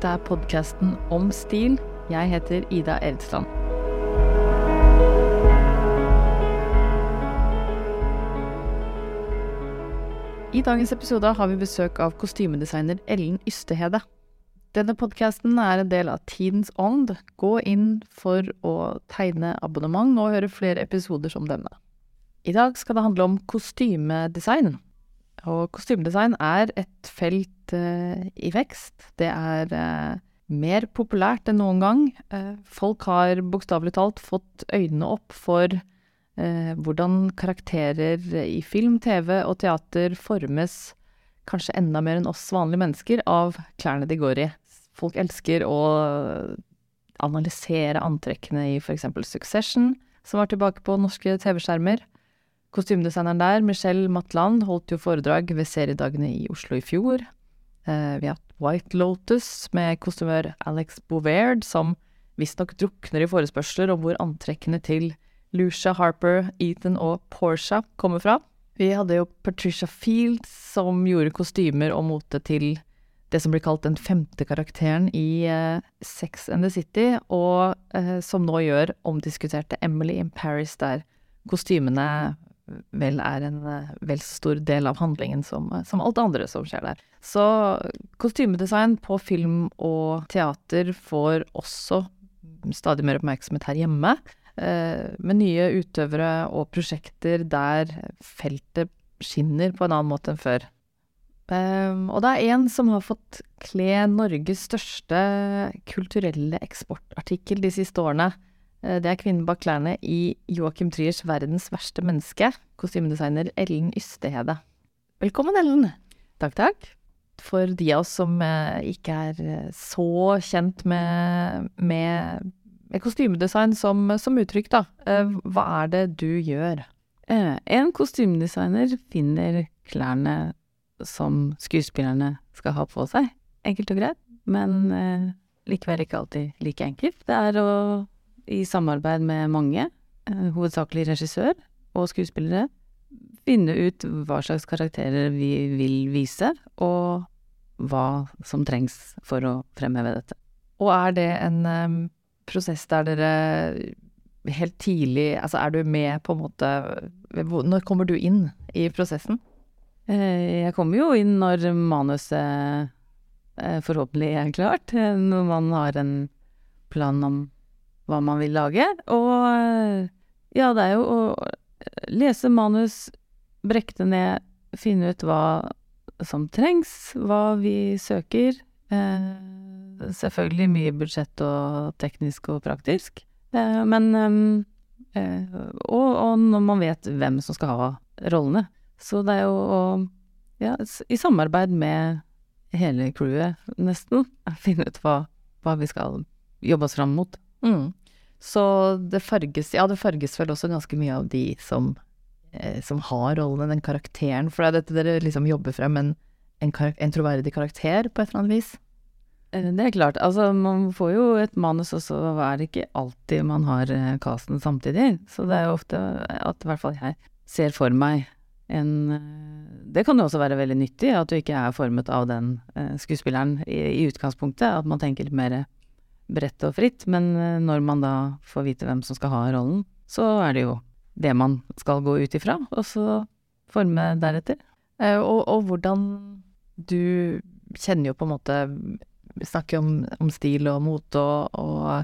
Dette er podkasten om stil. Jeg heter Ida Erdsland. I dagens episode har vi besøk av kostymedesigner Ellen Ystehede. Denne podkasten er en del av Tidens ånd. Gå inn for å tegne abonnement og høre flere episoder som denne. I dag skal det handle om kostymedesign. Og kostymedesign er et felt eh, i vekst. Det er eh, mer populært enn noen gang. Eh, folk har bokstavelig talt fått øynene opp for hvordan karakterer i film, TV og teater formes kanskje enda mer enn oss vanlige mennesker av klærne de går i. Folk elsker å analysere antrekkene i eksempel Succession, som var tilbake på norske TV-skjermer. Kostymedesigneren der, Michelle Matland, holdt jo foredrag ved seriedagene i Oslo i fjor. Eh, vi har White Lotus med kostymør Alex Bouvard, som visstnok drukner i forespørsler om hvor antrekkene til Lucia Harper, Ethan og Portia kommer fra. Vi hadde jo Patricia Fields, som gjorde kostymer og mote til det som blir kalt den femte karakteren i eh, Sex and the City, og eh, som nå gjør omdiskuterte Emily in Paris, der kostymene vel er en eh, vel så stor del av handlingen som, eh, som alt det andre som skjer der. Så kostymedesign på film og teater får også stadig mer oppmerksomhet her hjemme, eh, med nye utøvere og prosjekter der feltet skinner på en annen måte enn før. Um, og det er en som har fått kle Norges største kulturelle eksportartikkel de siste årene. Uh, det er kvinnen bak klærne i Joachim Triers 'Verdens verste menneske', kostymedesigner Ellen Ystehede. Velkommen, Ellen. Takk, takk. For de av oss som uh, ikke er så kjent med, med, med kostymedesign som, som, uttrykk, da. Hva er det du gjør? en kostymedesigner finner klærne som skuespillerne skal ha på seg. Enkelt og greit, men eh, likevel ikke alltid like enkelt. Det er å, i samarbeid med mange, eh, hovedsakelig regissør og skuespillere, finne ut hva slags karakterer vi vil vise, og hva som trengs for å fremheve dette. Og er det en um, prosess der dere helt tidlig Altså er du med på en måte Når kommer du inn i prosessen? Eh, jeg kommer jo inn når manuset eh, forhåpentlig er klart, eh, når man har en plan om hva man vil lage. Og ja, det er jo å lese manus, brekke det ned, finne ut hva som trengs, hva vi søker. Selvfølgelig mye budsjett og teknisk og praktisk. Men og, og når man vet hvem som skal ha rollene. Så det er jo å, ja, i samarbeid med hele crewet, nesten, finne ut hva, hva vi skal jobbe oss fram mot. Mm. Så det farges Ja, det farges vel også ganske mye av de som, eh, som har rollene, den karakteren. For det er dette dere liksom jobber frem, en, en, en troverdig karakter på et eller annet vis? Eh, det er klart. Altså, man får jo et manus, og så er det ikke alltid man har eh, casten samtidig. Så det er jo ofte at i hvert fall jeg ser for meg en eh, Det kan jo også være veldig nyttig, at du ikke er formet av den skuespilleren i, i utgangspunktet. At man tenker litt mer bredt og fritt. Men eh, når man da får vite hvem som skal ha rollen, så er det jo det man skal gå ut ifra, og så forme deretter. Og, og hvordan du kjenner jo på en måte Snakker om, om stil og mote og, og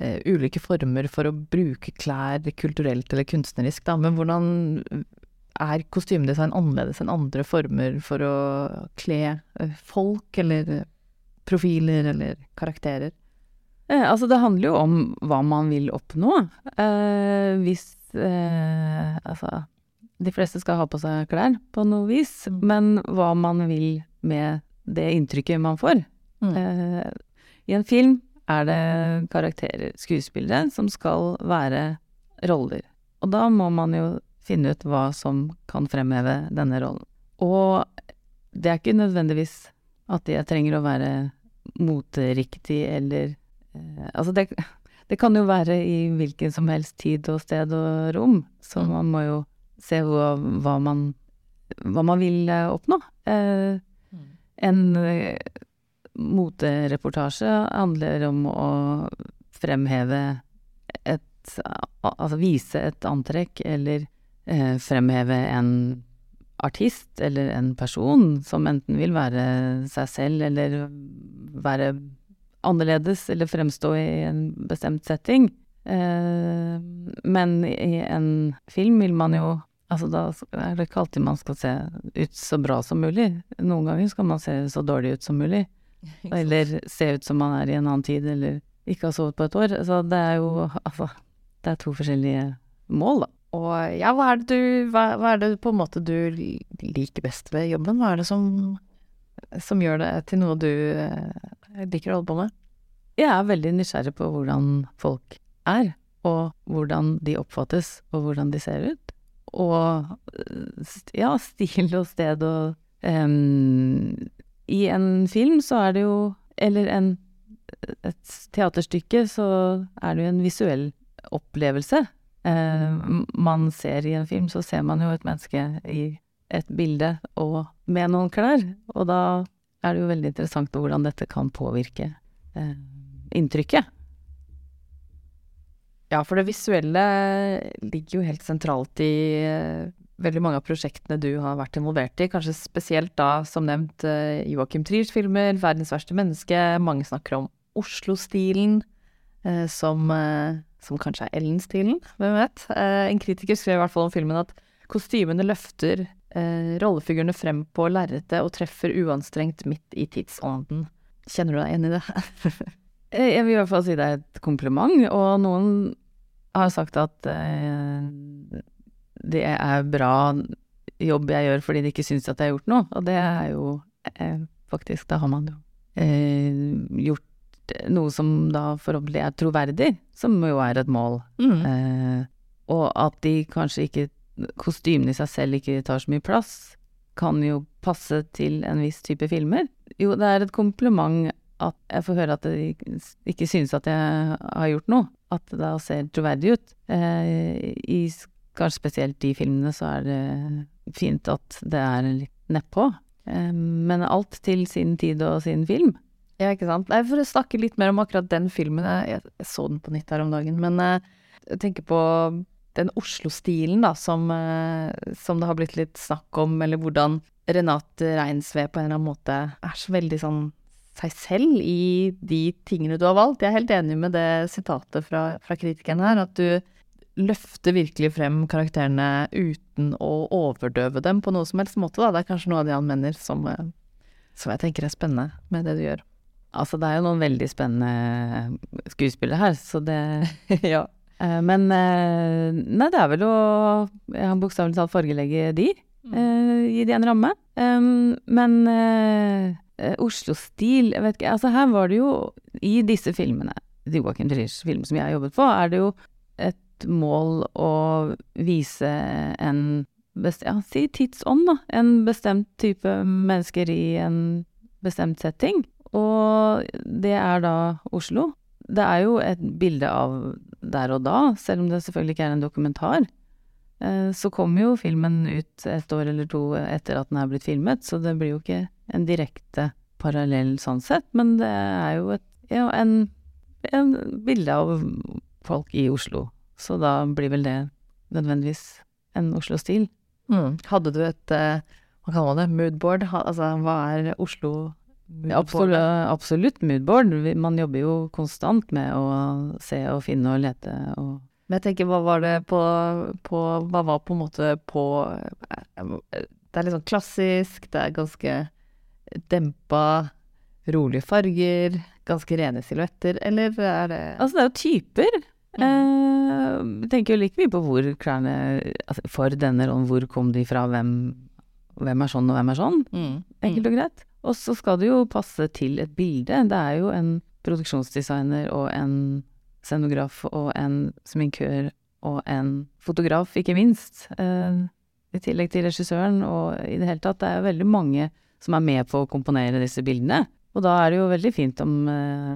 uh, ulike former for å bruke klær kulturelt eller kunstnerisk, da. Men hvordan er kostymedesign annerledes enn andre former for å kle eh, folk, eller profiler, eller karakterer? Eh, altså, det handler jo om hva man vil oppnå. Eh, hvis eh, Altså, de fleste skal ha på seg klær på noe vis, mm. men hva man vil med det inntrykket man får. Mm. Eh, I en film er det karakterer, skuespillere, som skal være roller. Og da må man jo finne ut hva som kan fremheve denne rollen. Og det er ikke nødvendigvis at jeg trenger å være moteriktig eller Altså, det, det, kan jo være i hvilken som helst tid og sted og rom, så man må jo se hva, hva, man, hva man vil eh, oppnå. Eh, mm. en motereportasje handler om å fremheve et Altså vise et antrekk, eller eh, fremheve en artist eller en person som enten vil være seg selv eller være annerledes eller fremstå i en bestemt setting. Eh, men i en film vil man jo Altså, da er det ikke alltid man skal se ut så bra som mulig. Noen ganger skal man se så dårlig ut som mulig. Eller se ut som man er i en annen tid, eller ikke har sovet på et år. Så det er jo Altså, det er to forskjellige mål, da. Og ja, hva er det du hva, hva, er det på en måte du liker best ved jobben? Hva er det som, som gjør det til noe du eh, liker å holde på med? Jeg er veldig nysgjerrig på hvordan folk er, og hvordan de oppfattes, og hvordan de ser ut og ja, stil og sted og um, I en film så er det jo Eller en, et teaterstykke, så er det jo en visuell opplevelse. Uh, man ser i en film, så ser man jo et menneske i et bilde og med noen klær. Og da er det jo veldig interessant hvordan dette kan påvirke eh, inntrykket. Ja, for det visuelle ligger jo helt sentralt i eh, veldig mange av prosjektene du har vært involvert i. Kanskje spesielt da, som nevnt, uh, Joachim Triers filmer, 'Verdens verste menneske'. Mange snakker om Oslo-stilen, eh, som, som, kanskje er Ellen-stilen, hvem vet. en kritiker skrev i hvert fall om filmen at kostymene løfter rollefigurene frem på lerretet og treffer uanstrengt midt i tidsånden. Kjenner du deg igjen i det? Jeg vil i hvert fall si det er et kompliment, og noen har sagt at eh, det er bra jobb jeg gjør fordi de ikke syns at jeg har gjort noe, og det er jo eh, faktisk Da har man jo eh, gjort noe som da forhåpentlig er troverdig, som jo er et mål. Mm. Eh, og at de kanskje ikke Kostymene i seg selv ikke tar så mye plass, kan jo passe til en viss type filmer. Jo, det er et kompliment at jeg får høre at de ikke synes at jeg har gjort noe. At da ser troverdig ut. Eh, I kanskje spesielt de filmene så er det fint at det er litt nedpå. Eh, men alt til sin tid og sin film. Ja, ikke sant. Nei, for å snakke litt mer om akkurat den filmen. Jeg, jeg så den på nytt her om dagen. Men eh, jeg tenker på den Oslo-stilen, da, som, eh, som, det har blitt litt snakk om, eller hvordan Renate Reinsve på en eller annen måte er så veldig sånn seg selv i de tingene du har valgt. Jeg er helt enig med det sitatet fra, fra kritikeren her, at du løfter virkelig frem karakterene uten å overdøve dem på noe som helst måte. Da. Det er kanskje noe av det han mener som, eh, som jeg tenker er spennende med det du gjør. Altså, det er jo noen veldig spennende skuespillere her, så det Ja. Eh, men eh, Nei, det er vel å Jeg har bokstavelig talt fargelegge de. Mm. Gi de en ramme. Men eh, Oslo-stil Jeg vet ikke Altså, her var det jo I disse filmene, Joakim Triers film som jeg har jobbet på, er det jo et mål å vise en best, ja, si tidsånd, da. En bestemt type mennesker i en bestemt setting. Og det er da Oslo. Det er jo et bilde av der og da, selv om det selvfølgelig ikke er en dokumentar. Eh, så kommer jo filmen ut et år eller to etter at den er blitt filmet, så det blir jo ikke en direkte parallell sånn sett, men det er jo et, ja, en, en bilde av folk i Oslo. Så da blir vel det nødvendigvis en Oslo-stil. Mm. Hadde du et uh, hva kaller man det, moodboard? Altså hva er Oslo? Absolutt, absolutt moodboard. Man jobber jo konstant med å se og finne og lete og Men jeg tenker, hva var det på, på Hva var på en måte på eh, Det er litt sånn klassisk, det er ganske dempa, rolige farger, ganske rene silhuetter, eller er det Altså, det er jo typer. Mm. Eh, tenker jo like mye på hvor klærne altså For denne rollen, hvor kom de fra, hvem, hvem er sånn og hvem er sånn? Mm. Enkelt og greit. Og så skal det jo passe til et bilde. Det er jo en produksjonsdesigner og en scenograf og en sminkør og en fotograf, ikke minst. Eh, I tillegg til regissøren og i det hele tatt. Det er jo veldig mange som er med på å komponere disse bildene. Og da er det jo veldig fint om eh,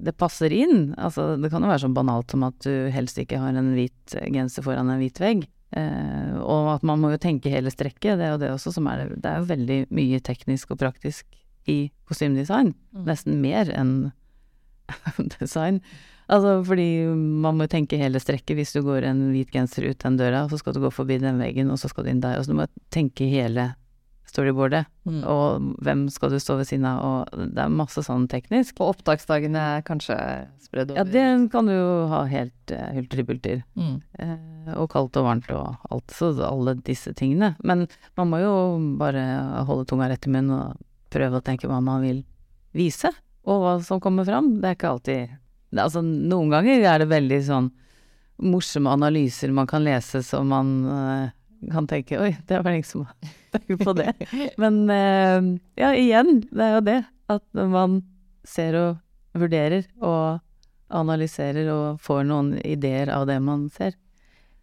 det passer inn. Altså, det kan jo være så banalt som at du helst ikke har en hvit genser foran en hvit vegg. Eh, og at man må jo tenke hele strekket, det er jo det også som er det. Det er jo veldig mye teknisk og praktisk i kostymedesign. Mm. Nesten mer enn design. Altså fordi man må tenke hele strekket hvis du går en hvit genser ut den døra, og så skal du gå forbi den veggen, og så skal du inn der. Og så du må tenke hele storyboardet. Mm. Og hvem skal du stå ved siden av, og det er masse sånn teknisk. Og opptaksdagene er kanskje spredd over Ja, det kan du jo ha helt uh, hultribulter. mm. Uh, og kaldt og varmt og alt, så alle disse tingene. Men man må jo bare holde tunga rett i munnen og prøve å tenke hva man vil vise, og hva som kommer fram. Det er ikke alltid Altså, noen ganger er det veldig sånn morsomme analyser man kan lese som man eh, kan tenke Oi, det var ingen som tenkte tenkt på det. Men eh, ja, igjen, det er jo det. At man ser og vurderer og analyserer og får noen ideer av det man ser.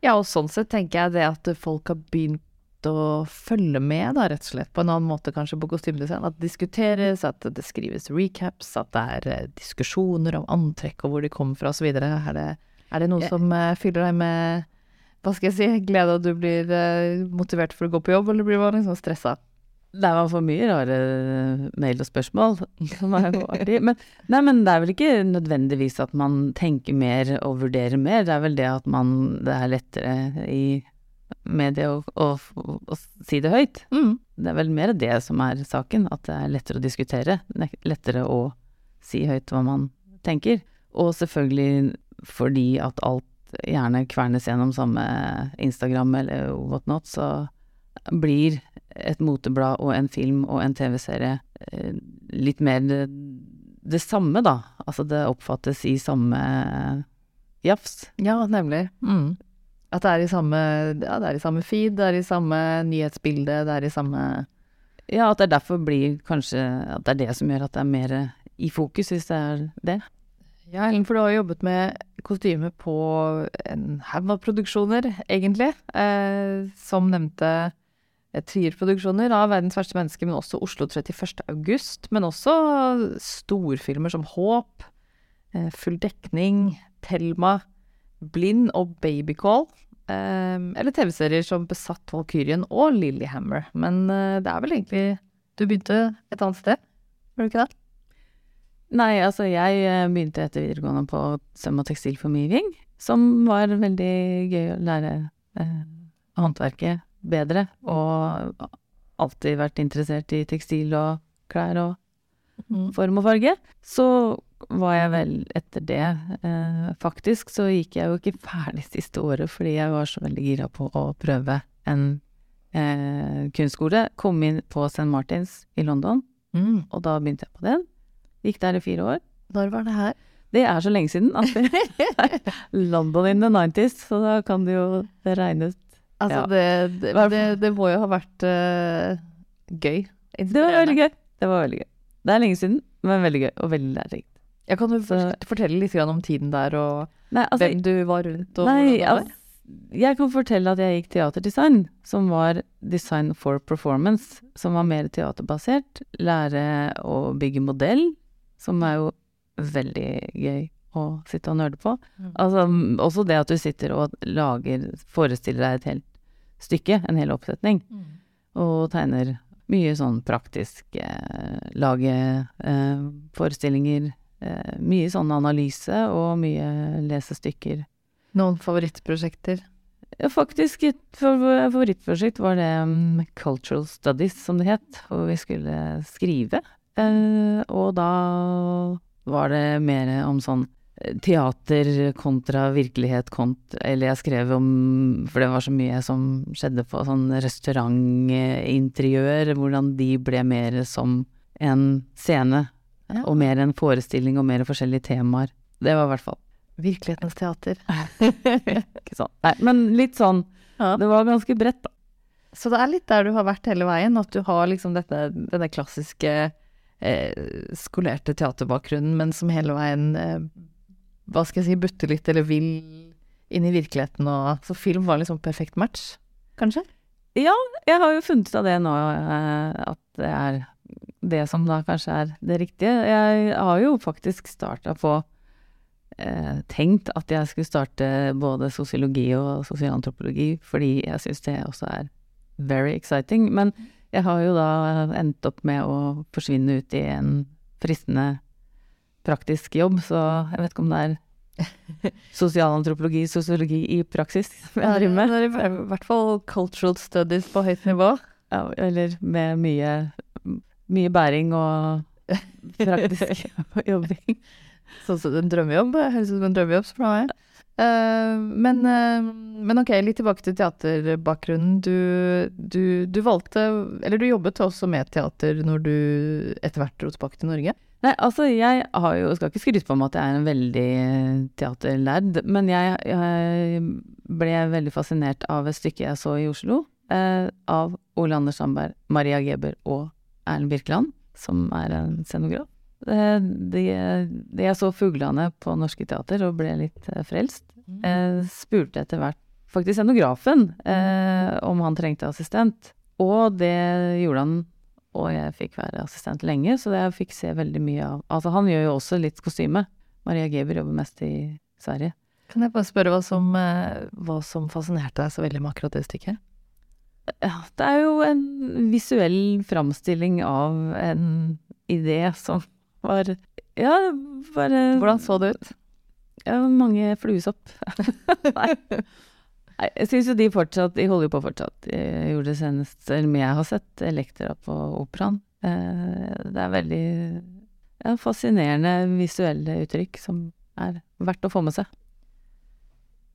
Ja, og sånn sett tenker jeg det at folk har begynt å følge med, da, rett og slett, på en annen måte kanskje på kostymedesign. At det diskuteres, at det skrives recaps, at det er eh, diskusjoner om antrekk og hvor de kommer fra osv. Er, det- er det noe som eh, fyller deg med hva skal jeg si, glede at du blir eh, motivert for å gå på jobb, eller blir man liksom stressa? Det var for mye rare mail og spørsmål. som er jo artig. Men, nei, men det er vel ikke nødvendigvis at man tenker mer og vurderer mer. Det er vel det at man Det er lettere i mediet å, å, å si det høyt. Mm. Det er vel mer det som er saken. At det er lettere å diskutere. Lettere å si høyt hva man tenker. Og selvfølgelig fordi at alt gjerne kvernes gjennom samme Instagram eller whatnot, så blir et moteblad og en film og en TV-serie eh, litt mer det, det samme, da. Altså det oppfattes i samme jafs. Ja, nemlig. Mm. At det er i samme Ja, det er i samme feed, det er i samme nyhetsbilde, det er i samme Ja, at det derfor blir kanskje At det er det som gjør at det er mer i fokus, hvis det er det. Ja, Ellen, for du har jobbet med kostyme på en haug av produksjoner, egentlig. Eh, som nevnte trierproduksjoner Trier-produksjoner av 'Verdens verste menneske', men også Oslo 31. august. Men også storfilmer som 'Håp', eh, 'Full dekning', 'Thelma', 'Blind' og 'Babycall'. Eh, eller TV-serier som 'Besatt Valkyrien' og 'Lillyhammer'. Men eh, det er vel egentlig Du begynte et annet sted, gjorde du ikke det? Nei, altså jeg eh, begynte etter videregående på søm- og tekstilformidling, som var veldig gøy å lære eh, håndverket bedre, og alltid vært interessert i tekstil og klær og form og farge. Så var jeg vel etter det, eh, faktisk, så gikk jeg jo ikke ferdig siste året fordi jeg var så veldig gira på å prøve en eh, kunstskole. Kom inn på St. Martins i London, Mm. og da begynte jeg på den. Gikk der i fire år. Når var det her? Det er så lenge siden Altså. London in the 90s, så da kan det jo regnes Altså, Ja. det, det, det, det må jo ha vært uh, gøy. Det var veldig gøy. Det var veldig gøy. Det er lenge siden, men veldig gøy, og veldig lærerikt. Jeg kan du Så- fortelle litt om tiden der, og Nei, altså, hvem du var rundt, og nei, hvordan det var? altså, jeg kan fortelle at jeg gikk teaterdesign, som var design for performance, som var mer teaterbasert. Lære å bygge modell, som er jo veldig gøy å sitte og nøle på. Mm. Altså, også det at du sitter og lager, forestiller deg et helt stykke, en hel oppsetning, Mm. og tegner mye sånn praktisk, eh, lage eh, forestillinger, eh, mye sånn analyse og mye lesestykker. Noen favorittprosjekter? Ja, faktisk, et favorittprosjekt var det um, Cultural Studies, som det het, hvor vi skulle skrive. Eh, og da var det mer om sånn eh, teater kontra virkelighet kontra Eller jeg skrev om For det var så mye som skjedde på sånn restaurantinteriør, hvordan de ble mer som en scene, Ja. og mer en forestilling og mer forskjellige temaer. Det var i hvert fall Virkelighetens teater. ikke sånn. Nei, men litt sånn Ja. Det var ganske bredt, da. Så det er litt der du har vært hele veien, at du har liksom dette, denne klassiske eh, skolerte teaterbakgrunnen, men som hele veien eh, hva skal jeg si, butter litt, eller vil inn i virkeligheten, og så film var liksom perfekt match, kanskje? Ja, Jeg har jo funnet ut av det nå, eh, at det er det som da kanskje er det riktige. Jeg har jo faktisk starta på eh, Tenkt at jeg skulle starte både sosiologi og sosialantropologi, fordi jeg syns det også er very exciting. Men Jeg har jo da endt opp med å forsvinne ut i en fristende praktisk jobb, så jeg vet ikke om det er sosialantropologi, sosiologi i praksis jeg driver med. Det er i hvert fall cultural studies på høyt nivå. Ja, eller med mye, mye bæring og praktisk jobbing. Sånn som en drømmejobb. Høres ut som en drømmejobb, for meg. Eh, men, eh, men ok, litt tilbake til teaterbakgrunnen. Du, du, du valgte Eller du jobbet også med teater når du etter hvert dro tilbake til Norge? Nei, altså jeg har jo, skal ikke skryte på meg at jeg er en veldig teaterlærd, men jeg, jeg ble veldig fascinert av et stykke jeg så i Oslo, eh, av Ole Anders Sandberg, Maria Geber og Erlend Birkeland, som er en scenograf. Eh, de, de, jeg så fuglene på Norske Teater og ble litt eh, frelst. Eh, spurte etter hvert faktisk scenografen eh, om han trengte assistent, og det gjorde han og jeg fikk være assistent lenge, så jeg fikk se veldig mye av Altså, han gjør jo også litt kostyme. Maria Geber jobber mest i Sverige. Kan jeg bare spørre hva som, hva som fascinerte deg så veldig med akkurat det stykket? Ja, det er jo en visuell framstilling av en idé som var Ja, bare Hvordan så det ut? Ja, mange fluesopp. Nei. Nei, jeg syns jo de fortsatt De holder jo på fortsatt. Jeg gjorde det senest Eller jeg har sett Elektra på Operaen. Det er veldig ja, fascinerende visuelle uttrykk som er verdt å få med seg.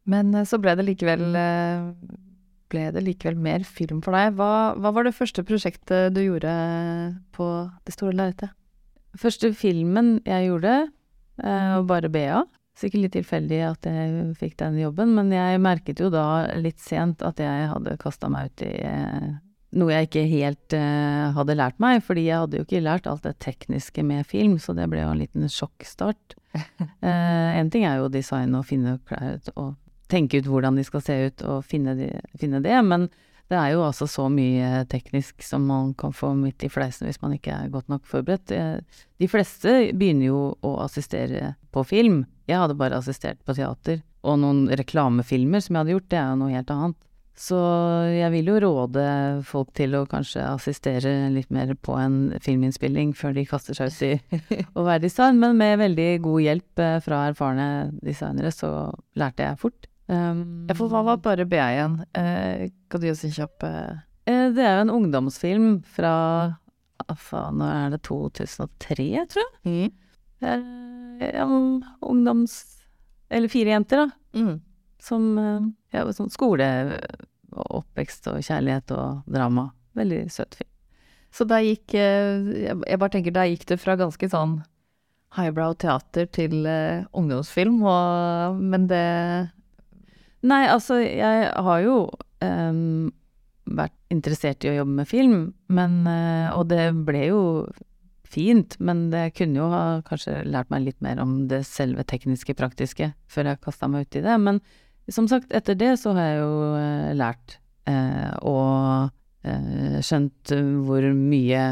Men så ble det likevel ble det likevel mer film for deg. Hva, hva var det første prosjektet du gjorde på det store lerretet? Første filmen jeg gjorde, var bare Bea. Sikkert litt tilfeldig at jeg fikk den jobben, men jeg merket jo da litt sent at jeg hadde kasta meg ut i eh, noe jeg ikke helt eh, hadde lært meg, fordi jeg hadde jo ikke lært alt det tekniske med film, så det ble jo en liten sjokkstart. eh, en ting er jo design og finne klær og tenke ut hvordan de skal se ut og finne, de, finne det, men det er jo altså så mye teknisk som man kan få midt i fleisen hvis man ikke er godt nok forberedt. De fleste begynner jo å assistere på film. Jeg hadde bare assistert på teater. Og noen reklamefilmer som jeg hadde gjort, det er jo noe helt annet. Så jeg vil jo råde folk til å kanskje assistere litt mer på en filminnspilling før de kaster seg ut i å være design, men med veldig god hjelp eh, fra erfarne designere så lærte jeg fort. Um, ja, for hva var bare BA igjen? Uh, kan du gi oss en kjapp uh... Det er jo en ungdomsfilm fra faen, Nå er det 2003, tror jeg. Mm. Eh, ja, ungdoms... Eller fire jenter, da. Mm. Som ja, sånn skole og oppvekst og kjærlighet og drama. Veldig søt film. Så da gikk Jeg bare tenker, der gikk det fra ganske sånn highbrow teater til ungdomsfilm, og, men det Nei, altså, jeg har jo um, vært interessert i å jobbe med film, men uh, Og det ble jo fint, men det kunne jo ha kanskje lært meg litt mer om det selve tekniske, praktiske, før jeg kasta meg ut i det. Men som sagt, etter det så har jeg jo uh, lært uh, og skjønt hvor mye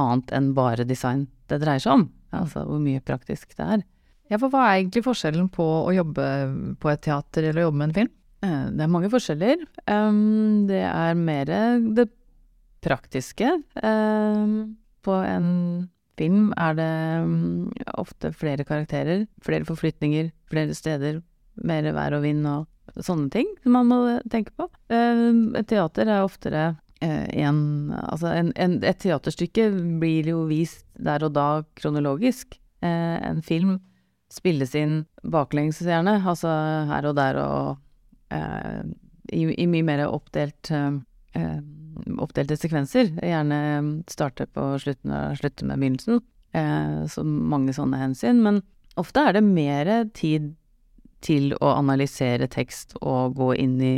annet enn bare design det dreier seg om. Altså hvor mye praktisk det er. Ja, for hva er egentlig forskjellen på å jobbe på et teater eller å jobbe med en film? Det er mange forskjeller. det er mer det praktiske. på en film er det ofte flere karakterer, flere forflytninger, flere steder, mer vær og vind og sånne ting som man må tenke på. et teater er oftere en Altså, en, en, et teaterstykke blir jo vist der og da kronologisk. en film spilles inn baklengs, gjerne. Altså her og der og eh, i, i, mye mer oppdelt eh, oppdelte sekvenser. Gjerne starte på slutten og slutte med begynnelsen. Eh, så mange sånne hensyn. Men ofte er det mer tid til å analysere tekst og gå inn i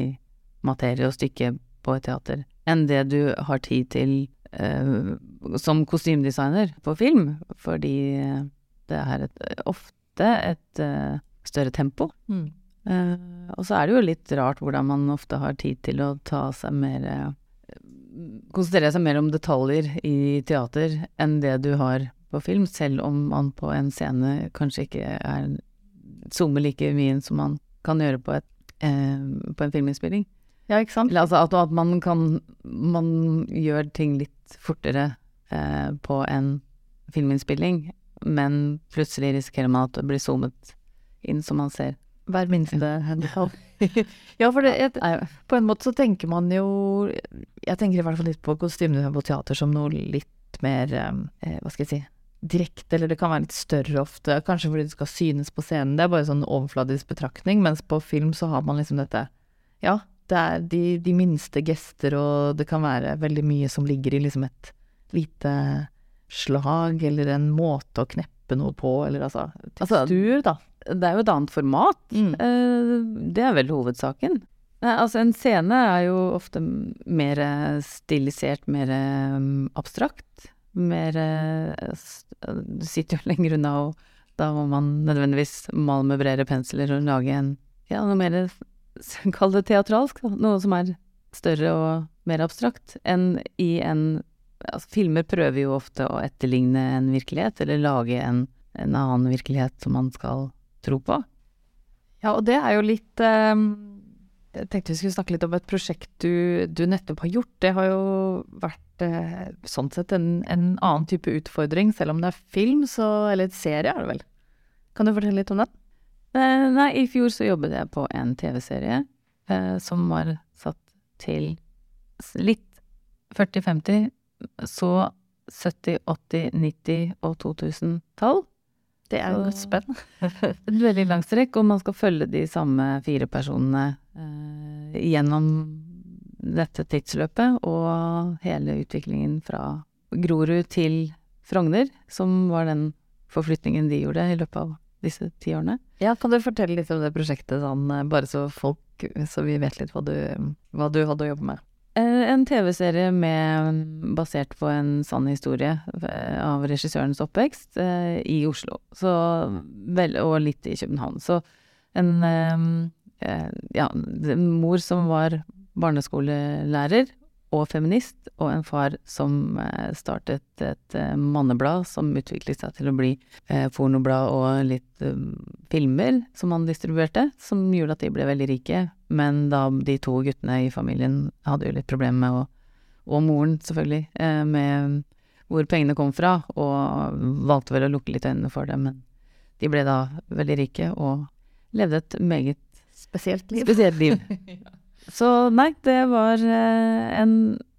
materie og stykke på et teater enn det du har tid til eh, som kostymedesigner på film. Fordi det er et, ofte ofte et uh, større tempo. Mm. Uh, og så er det jo litt rart hvordan man ofte har tid til å ta seg mer uh, Konsentrere seg mer om detaljer i teater enn det du har på film, selv om man på en scene kanskje ikke er zoomer like mye som man kan gjøre på, et, på en filminnspilling. Ja, ikke sant? Altså at, at man kan Man gjør ting litt fortere eh, på en filminnspilling, men plutselig risikerer man at det blir zoomet inn, som man ser Hver minste detalj. ja, for det, jeg, på en måte så tenker man jo Jeg tenker i hvert fall litt på kostymene på teater som noe litt mer eh, Hva skal jeg si direkte, eller det kan være litt større ofte, kanskje fordi det skal synes på scenen. Det er bare sånn overfladisk betraktning, mens på film så har man liksom dette Ja, det er de, de minste gester, og det kan være veldig mye som ligger i liksom et lite slag, eller en måte å kneppe noe på, eller altså tekstur, da. Det er jo et annet format. Mm. Eh, det er vel hovedsaken. Altså en scene er jo ofte mer stilisert, mer um, abstrakt. Mer Du sitter jo lenger unna, og da må man nødvendigvis male med bredere pensler og lage en ja, noe mer Kall det teatralsk, da. Noe som er større og mer abstrakt enn i en Altså, filmer prøver jo ofte å etterligne en virkelighet, eller lage en, en annen virkelighet som man skal tro på. Ja, og det er jo litt eh, Jeg tenkte vi skulle snakke litt om et prosjekt du, du nettopp har gjort. Det har jo vært eh, sånn sett en, en, annen type utfordring, selv om det er film, så Eller et serie, er det vel. Kan du fortelle litt om den? Eh, nei, i fjor så jobbet jeg på en TV-serie eh, som var satt til litt 40-50, så 70-, 80-, 90- og 2000-tall. Det er jo et spenn. Et veldig langt strekk, og man skal følge de samme fire personene eh, gjennom dette tidsløpet og hele utviklingen fra Grorud til Frogner, som var den forflytningen de gjorde i løpet av disse ti årene. Ja, kan du fortelle litt om det prosjektet, sånn, bare så folk, så vi vet litt hva du, hva du hadde å jobbe med? Eh, en TV-serie basert på en sann historie eh, av regissørens oppvekst eh, i Oslo. Så, og litt i København. Så en ja, mor som var barneskolelærer og feminist, og en far som eh, startet et eh, manneblad som utviklet seg til å bli eh, pornoblad og litt filmer som han distribuerte, som gjorde at de ble veldig rike. Men da de to guttene i familien hadde jo litt problemer med å Og moren, selvfølgelig, med hvor pengene kom fra, og valgte vel å lukke litt øynene for det, men de ble da veldig rike og levde et meget Spesielt liv. spesielt liv. Så nei, det var eh, en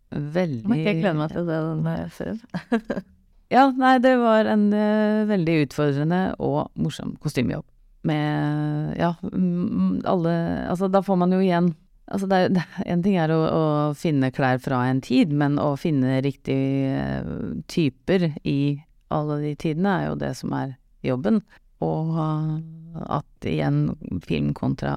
veldig må ikke jeg glede meg til å se den eh, serien. Ja, nei, det var en eh, veldig utfordrende og morsom kostymejobb. Med ja, alle Altså, da får man jo igjen Altså, det er, det, en ting er å, å, finne klær fra en tid, men å finne riktige uh, typer i alle de tidene er jo det som er jobben. Og at igjen film kontra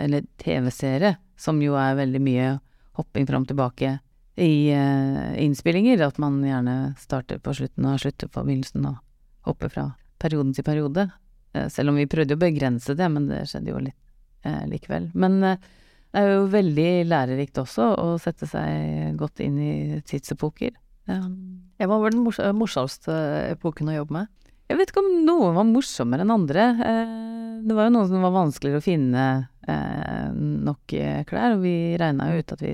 eller TV-serie, som jo er veldig mye hopping fram og tilbake i uh, innspillinger. At man gjerne starter på slutten og slutter på begynnelsen og hopper fra periode til periode. Uh, selv om vi prøvde å begrense det, men det skjedde jo litt uh, likevel. Men det er jo veldig lærerikt også å sette seg godt inn i tidsepoker. Ja. Hva var den mors morsomste epoken å jobbe med? Jeg vet ikke om noen var morsommere enn andre. Det var jo noen som var vanskeligere å finne nok klær, og vi regna jo ut at vi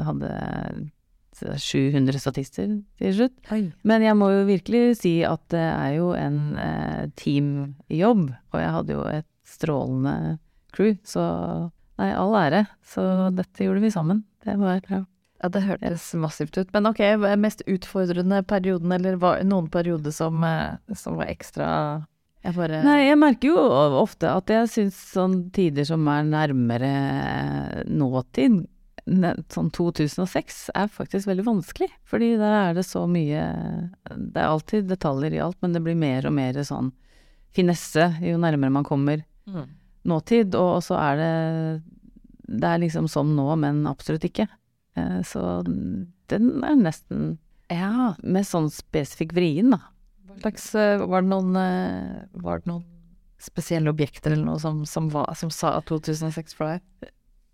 hadde 700 statister til slutt. Oi. Men jeg må jo virkelig si at det er jo en teamjobb, og jeg hadde jo et strålende crew, så Nei, all ære. Så dette gjorde vi sammen. Det var ja. Ja, det hørtes massivt ut. Men ok, mest utfordrende perioden, eller var noen periode som, som var ekstra jeg bare Nei, jeg merker jo ofte at jeg syns sånn tider som er nærmere nåtid, sånn 2006, er faktisk veldig vanskelig. Fordi der er det så mye Det er alltid detaljer i alt, men det blir mer og mer sånn finesse jo nærmere man kommer. Mm nåtid, og så er det Det er liksom som nå, men absolutt ikke. Så den er nesten Ja. Med sånn spesifikk vrien, da. Hva slags Var det noen Var det noen spesielle objekter eller noe som, som, var, som sa 2006 for deg?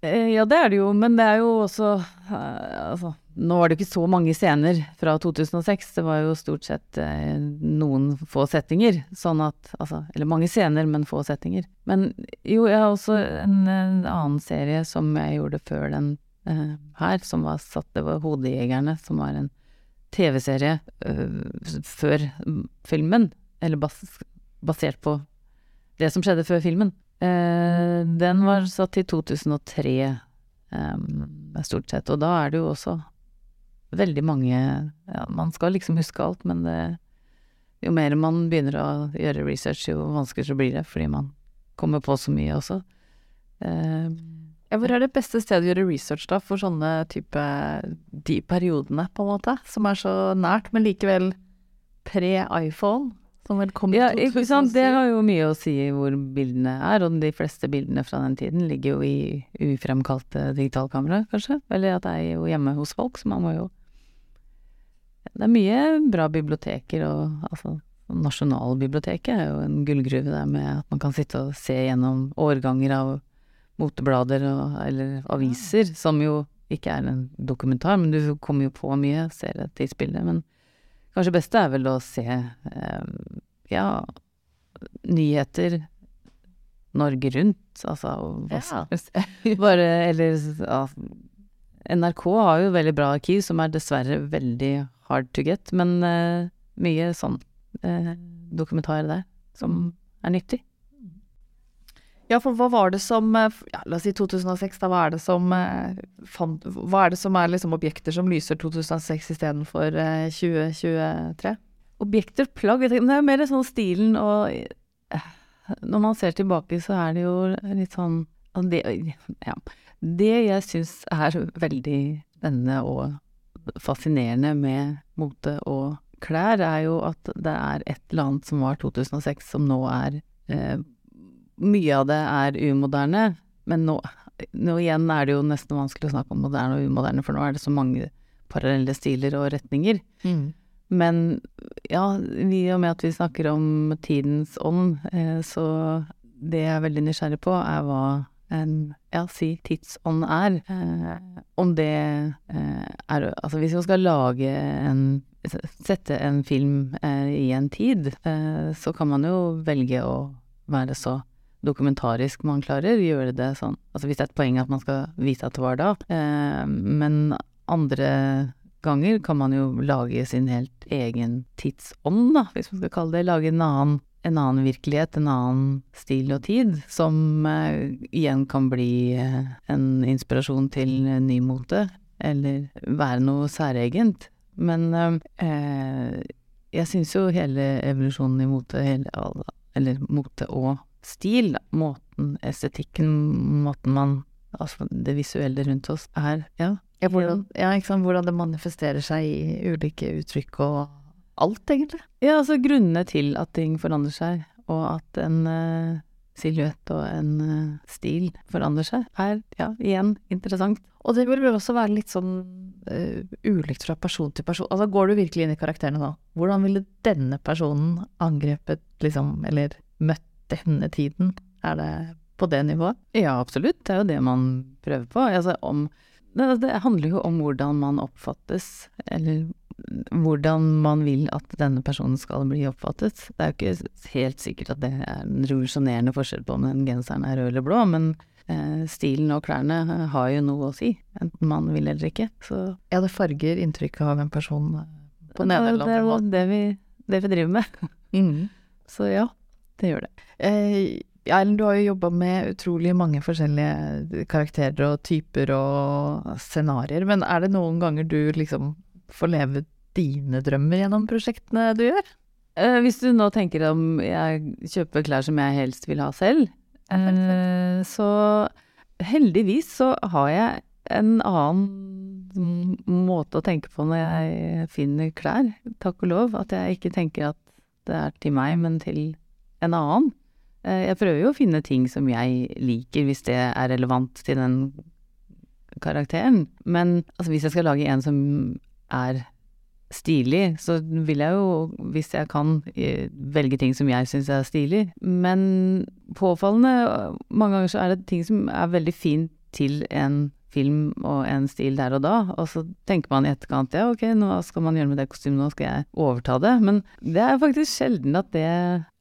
Ja, det er det jo, men det er jo også Altså, nå var det ikke så mange scener fra 2006, det var jo stort sett eh, noen få settinger, sånn at Altså, eller mange scener, men få settinger. Men jo, jeg har også en, en annen serie som jeg gjorde før den eh, her, som var satt Det var Hodejegerne, som var en TV-serie uh, før filmen, eller bas basert på det som skjedde før filmen. Uh, den var satt i 2003, um, stort sett, og da er det jo også veldig mange ja, Man skal liksom huske alt, men det, jo mer man begynner å gjøre research, jo vanskeligere blir det, fordi man kommer på så mye også. Eh, ja, hvor er det beste stedet å gjøre research, da, for sånne type De periodene, på en måte, som er så nært, men likevel pre-iPhone? Som vel kom ja, ikke sant. Det har jo mye å si hvor bildene er, og de fleste bildene fra den tiden ligger jo i ufremkalte digitalkamera, kanskje. Eller at det er jo hjemme hos folk, så man må jo Det er mye bra biblioteker og altså Nasjonalbiblioteket er jo en gullgruve der med at man kan sitte og se gjennom årganger av moteblader og, eller aviser, som jo ikke er en dokumentar, men du kommer jo på mye, ser et tidsbilde. Men kanskje beste er vel å se eh, ja, nyheter Norge rundt, altså ja. bare Eller ja, NRK har jo veldig bra arkiv, som er dessverre veldig hard to get, men eh, mye sånn eh, dokumentarer der som er nyttig. Ja, for hva var det som eh, ja, La oss si 2006, da. Hva er det som eh, Hva er det som er liksom objekter som lyser 2006 istedenfor eh, 2023? Objekter, plagg Det er mer sånn stilen og eh, Når man ser tilbake, så er det jo litt sånn det, ja, det jeg syns er veldig spennende og fascinerende med mote og klær, er jo at det er et eller annet som var 2006, som nå er eh, mye av det er umoderne, men nå, nå, igjen er det jo nesten vanskelig å snakke om moderne og umoderne, for nå er det så mange parallelle stiler og retninger. Mm. Men ja, i og med at vi snakker om tidens ånd, eh, så det jeg er veldig nysgjerrig på, er hva en ja, si tidsånd er. Eh, om det eh, er Altså hvis man skal lage en Sette en film i en tid, så kan man jo velge å være så dokumentarisk man klarer, gjøre det sånn Altså hvis det er et poeng at man skal vise at det var da, eh, men andre ganger kan man jo lage sin helt egen tidsånd, da, hvis man skal kalle det. Lage en annen, en annen virkelighet, en annen stil og tid, som eh, igjen kan bli eh, en inspirasjon til ny mote, eller være noe særegent. Men eh, jeg syns jo hele evolusjonen i mote, hele, eller mote og stil, måten, estetikken, måten man Altså det visuelle rundt oss er, ja. Ja, hvordan, ja. Hvordan det manifesterer seg i ulike uttrykk og alt, egentlig. Ja, altså grunnene til at ting forandrer seg, og at en uh, silhuett og en uh, stil forandrer seg, er ja, igjen interessant. Og det burde også være litt sånn uh, ulikt fra person til person. Altså går du virkelig inn i karakterene nå? Hvordan ville denne personen angrepet, liksom, eller møtt denne tiden? Er det på det nivået? Ja, absolutt. Det er jo det man prøver på. Altså, om, det, det, handler jo om hvordan man oppfattes, eller hvordan man vil at denne personen skal bli oppfattet. Det er jo ikke helt sikkert at det er en revolusjonerende forskjell på om den genseren er rød eller blå, men eh, stilen og klærne har jo noe å si, enten man vil eller ikke. Så Ja, det farger inntrykket av en person eh, på den ene eller andre måten. Det er jo det vi driver med. Mm. Så ja, det gjør det. Eh, ja, du har jo jobba med utrolig mange forskjellige karakterer og typer og scenarioer, men er det noen ganger du liksom får leve dine drømmer gjennom prosjektene du gjør? Eh, hvis du nå tenker om jeg kjøper klær som jeg helst vil ha selv, eh, så heldigvis så har jeg en annen måte å tenke på når jeg finner klær, takk og lov. At jeg ikke tenker at det er til meg, men til en annen. Eh, jeg prøver jo å finne ting som jeg liker, hvis det er relevant til den karakteren. Men altså, hvis jeg skal lage en som er stilig, så vil jeg jo, hvis jeg kan, eh, velge ting som jeg syns er stilig. Men påfallende mange ganger så er det ting som er veldig fint til en film og en stil der og da, og så tenker man i etterkant ja, ok, nå skal man gjøre med det kostymet, nå skal jeg overta det. Men det er faktisk sjelden at det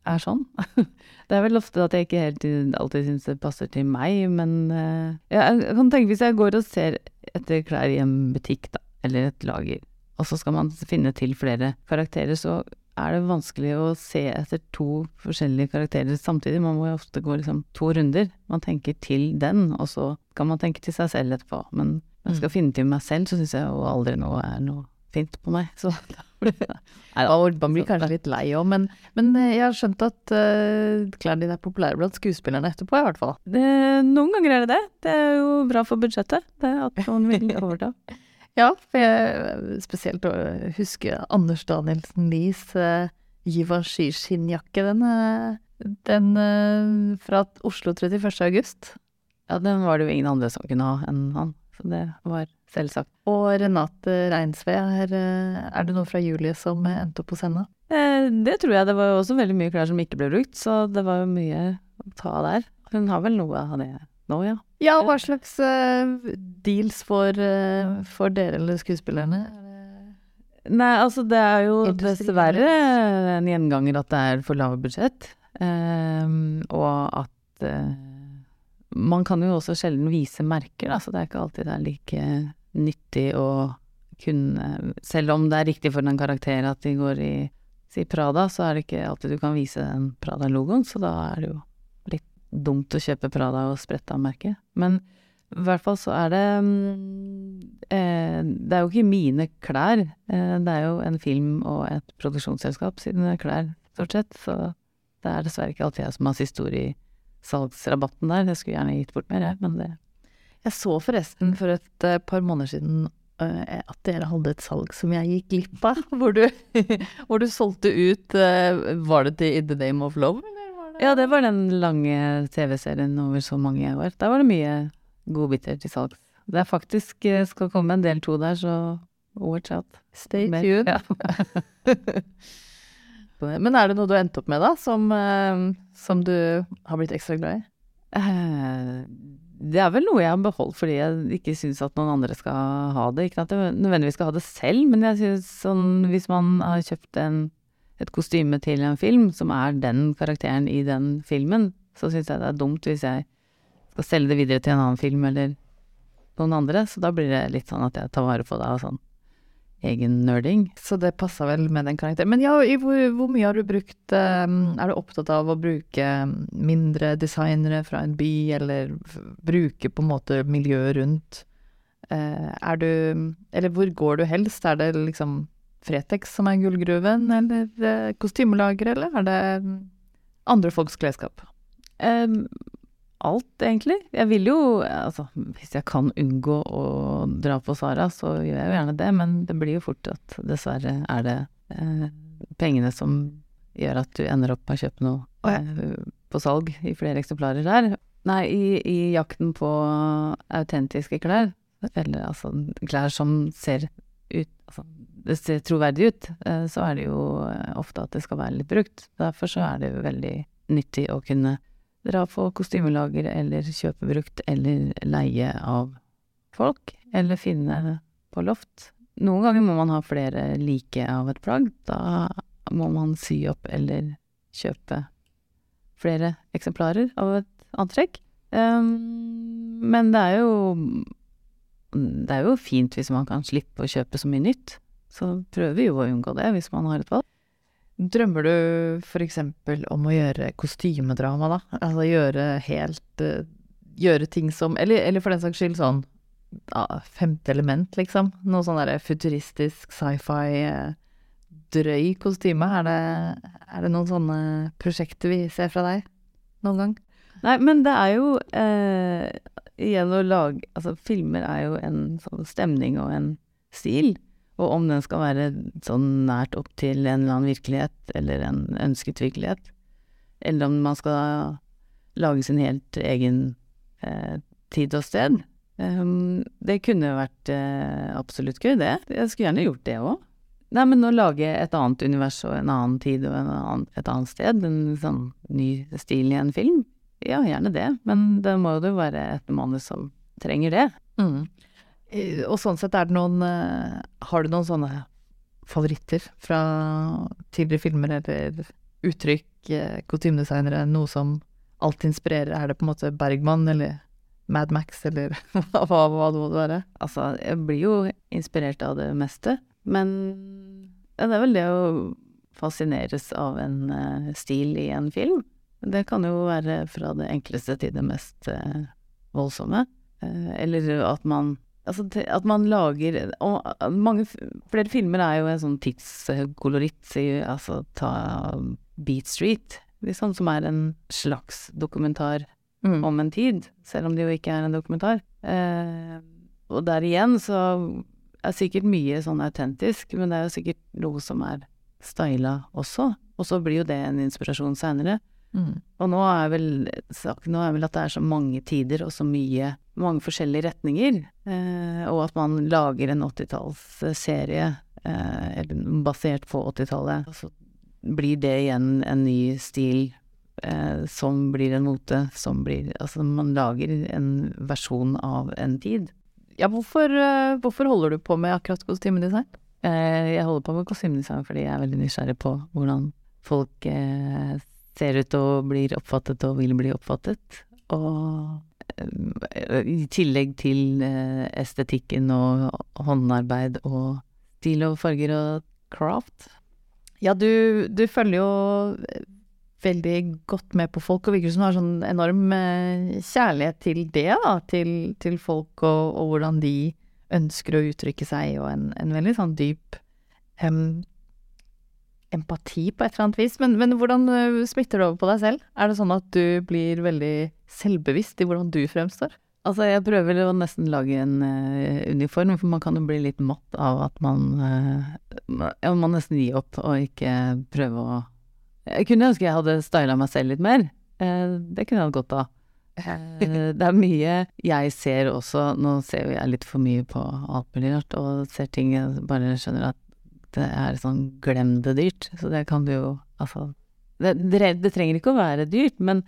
er sånn. Det er vel ofte at jeg ikke helt alltid syns det passer til meg, men eh, jeg kan tenke hvis jeg går og ser etter klær i en butikk, da, eller et lager, og så skal man finne til flere karakterer, så er det vanskelig å se etter to forskjellige karakterer samtidig. Man må jo ofte gå liksom to runder. Man tenker til den, og så kan man tenke til seg selv etterpå. Men når jeg skal finne til meg selv, så syns jeg jo aldri noe er noe fint på meg. Så da det man blir kanskje litt lei òg, men, men jeg har skjønt at uh, klærne dine er populære blant skuespillerne etterpå, i hvert fall. det, Noen ganger er det det. Det er jo bra for budsjettet. Det at noen vil overta. Ja, for jeg spesielt å huske Anders Danielsen Lies uh, Givenchy-skinnjakke. Den, uh, den uh, fra Oslo 31. august. Ja, den var det jo ingen andre som kunne ha enn han. Så det var selvsagt. Og Renate Reinsve, er, er, det noe fra Julie som endte opp hos henne? Eh, det tror jeg. Det var jo også veldig mye klær som ikke ble brukt, så det var jo mye å ta der. Hun har vel noe av det nå, ja. Ja, hva slags uh, deals for, uh, for dere eller skuespillerne? Nei, altså det er jo dessverre en gjenganger at det er for lave budsjett. Um, og at uh, man kan jo også sjelden vise merker, da, så det er ikke alltid det er like nyttig å kunne Selv om det er riktig for en karakter at de går i si Prada, så er det ikke alltid du kan vise den Prada-logoen, så da er det jo litt dumt å kjøpe Prada og sprette av merket. Men i hvert fall så er det eh, Det er jo ikke mine klær. Eh, det er jo en film og et produksjonsselskap sine klær, stort sett. Så det er dessverre ikke alltid jeg som har siste ord i salgsrabatten der. Jeg skulle gjerne gitt bort mer, jeg, men det Jeg så forresten for et uh, par måneder siden uh, at dere hadde et salg som jeg gikk glipp av, hvor du, hvor du solgte ut uh, Var det til In the Name of Love? Det? Ja, det var den lange TV-serien over så mange år. Der var det mye godbiter til salgs. Det er faktisk skal komme en del to der, så watch out. Stay tuned. Ja. Men er det noe du har endt opp med, da, som, som du har blitt ekstra glad i? Eh, det er vel noe jeg har beholdt fordi jeg ikke syns at noen andre skal ha det. Ikke at jeg nødvendigvis skal ha det selv, men jeg synes sånn hvis man har kjøpt en, et kostyme til en film som er den karakteren i den filmen, så syns jeg det er dumt hvis jeg skal selge det videre til en annen film eller noen andre. Så da blir det litt sånn at jeg tar vare på det og sånn egen nerding. Så det passa vel med den karakteren. Men ja, hvor, hvor, mye har du brukt um, Er du opptatt av å bruke mindre designere fra en by, eller bruke på en måte miljøet rundt? Uh, er du Eller hvor går du helst? Er det liksom Fretex som er gullgruven, eller kostymelager, eller er det andre folks klesskap? Um, alt, egentlig. Jeg vil jo Altså, hvis jeg kan unngå å dra på Sara, så gjør jeg jo gjerne det, men det blir jo fort at dessverre er det eh, pengene som gjør at du ender opp med å kjøpe noe eh, på salg i flere eksemplarer der. Nei, i, i jakten på autentiske klær, eller altså klær som ser ut Altså, det ser troverdig ut, eh, så er det jo ofte at det skal være litt brukt. Derfor så er det jo veldig nyttig å kunne dra på kostymelager eller kjøpe brukt eller leie av folk, eller finne på loft. Noen ganger må man ha flere like av et plagg. Da må man sy opp eller kjøpe flere eksemplarer av et antrekk. Um, men det er jo Det er jo fint hvis man kan slippe å kjøpe så mye nytt. Så prøver vi jo å unngå det hvis man har et valg. Drømmer du eksempel om å gjøre kostymedrama, da? Altså gjøre helt uh, Gjøre ting som eller, eller, for den saks skyld sånn ja, Femte element, liksom. Noe sånn derre futuristisk sci-fi uh, drøy kostyme. Er det, er det, noen sånne prosjekter vi ser fra deg noen gang? Nei, men det er jo eh, Igjen å lage Altså, filmer er jo en sånn stemning og en stil. Og om den skal være sånn nært opp til en eller annen virkelighet, eller en ønsket virkelighet, eller om man skal lage sin helt egen eh, tid og sted. Um, det kunne vært eh, absolutt gøy, det. Jeg skulle gjerne gjort det òg. Nei, men å lage et annet univers og en annen tid og annen, et annet sted, en sånn ny stil i en film, ja, gjerne det. Men det må jo være et manus som trenger det. Mm. Og sånn sett er det noen Har du noen sånne favoritter fra tidligere filmer eller uttrykk, eh, kostymedesignere, noe som alltid inspirerer? Er det på en måte Bergman eller Mad Max, eller hva, hva det måtte være? Altså, jeg blir jo inspirert av det meste, men ja, det er vel det å fascineres av en uh, stil i en film. Det kan jo være fra det enkleste til det mest uh, voldsomme. Uh, eller at man Altså at man lager Og mange Flere filmer er jo en sånn tidskoloritt. Altså ta Beat Street, liksom, som er en slags dokumentar mm. om en tid, selv om det jo ikke er en dokumentar. Eh, og der igjen så er sikkert mye sånn autentisk, men det er jo sikkert noe som er styla også. Og så blir jo det en inspirasjon seinere. Mm. Og nå er vel saken nå er vel at det er så mange tider og så mye mange forskjellige retninger. Eh, og at man lager en 80-tallsserie eh, basert på 80-tallet. Så blir det igjen en ny stil eh, som blir en mote, som blir Altså man lager en versjon av en tid. Ja, hvorfor, hvorfor holder du på med akkurat kostymedesign? Jeg holder på med kostymedesign fordi jeg er veldig nysgjerrig på hvordan folk ser ut og blir oppfattet og vil bli oppfattet. Og i tillegg til eh, estetikken og håndarbeid og stil og farger og craft. Ja, du, du følger jo veldig godt med på folk, og virker som du har sånn enorm eh, kjærlighet til det, da. Til, til folk og, og, hvordan de ønsker å uttrykke seg, og en, en veldig sånn dyp um, empati på et eller annet vis. Men, men hvordan smitter det over på deg selv? Er det sånn at du blir veldig selvbevisst i hvordan du fremstår? Altså, jeg prøver å nesten lage en uh, uniform, for man kan jo bli litt matt av at man uh, Man må nesten gi opp og ikke prøve å jeg kunne ønske jeg hadde styla meg selv litt mer. Uh, det kunne jeg hatt godt av. Eh, det er mye jeg ser også Nå ser jo jeg litt for mye på alt mulig rart, og ser ting jeg bare skjønner at det er sånn glem det dyrt. Så det kan du jo Altså det, det, det, trenger ikke å være dyrt, men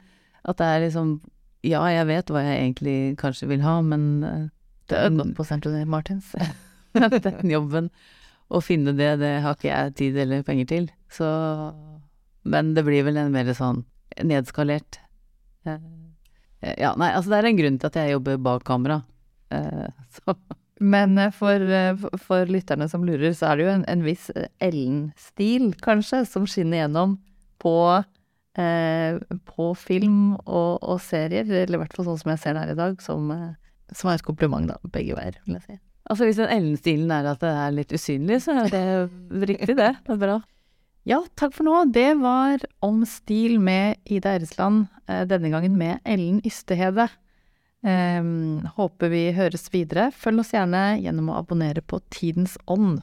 at det er liksom Ja, jeg vet hva jeg egentlig kanskje vil ha, men eh, Det er godt på Central Martins. den jobben, å finne det, det har ikke jeg tid eller penger til. Så men det blir vel en mer sånn nedskalert eh, Ja, nei, altså det er en grunn til at jeg jobber bak kamera. Eh, så. Men for, for, lytterne som lurer, så er det jo en, en viss Ellen-stil, kanskje, som skinner gjennom på, på film og, og, serier. Eller i hvert fall sånn som jeg ser det her i dag, som, som er et kompliment, da, begge veier, vil jeg si. Altså hvis den Ellen-stilen er at det er litt usynlig, så er det riktig, det. Det er bra. Ja, takk for nå. Det var Om stil med Ida Eresland, eh, denne gangen med Ellen Ystehede. Um, håper vi høres videre. Følg oss gjerne gjennom å abonnere på Tidens Ånd.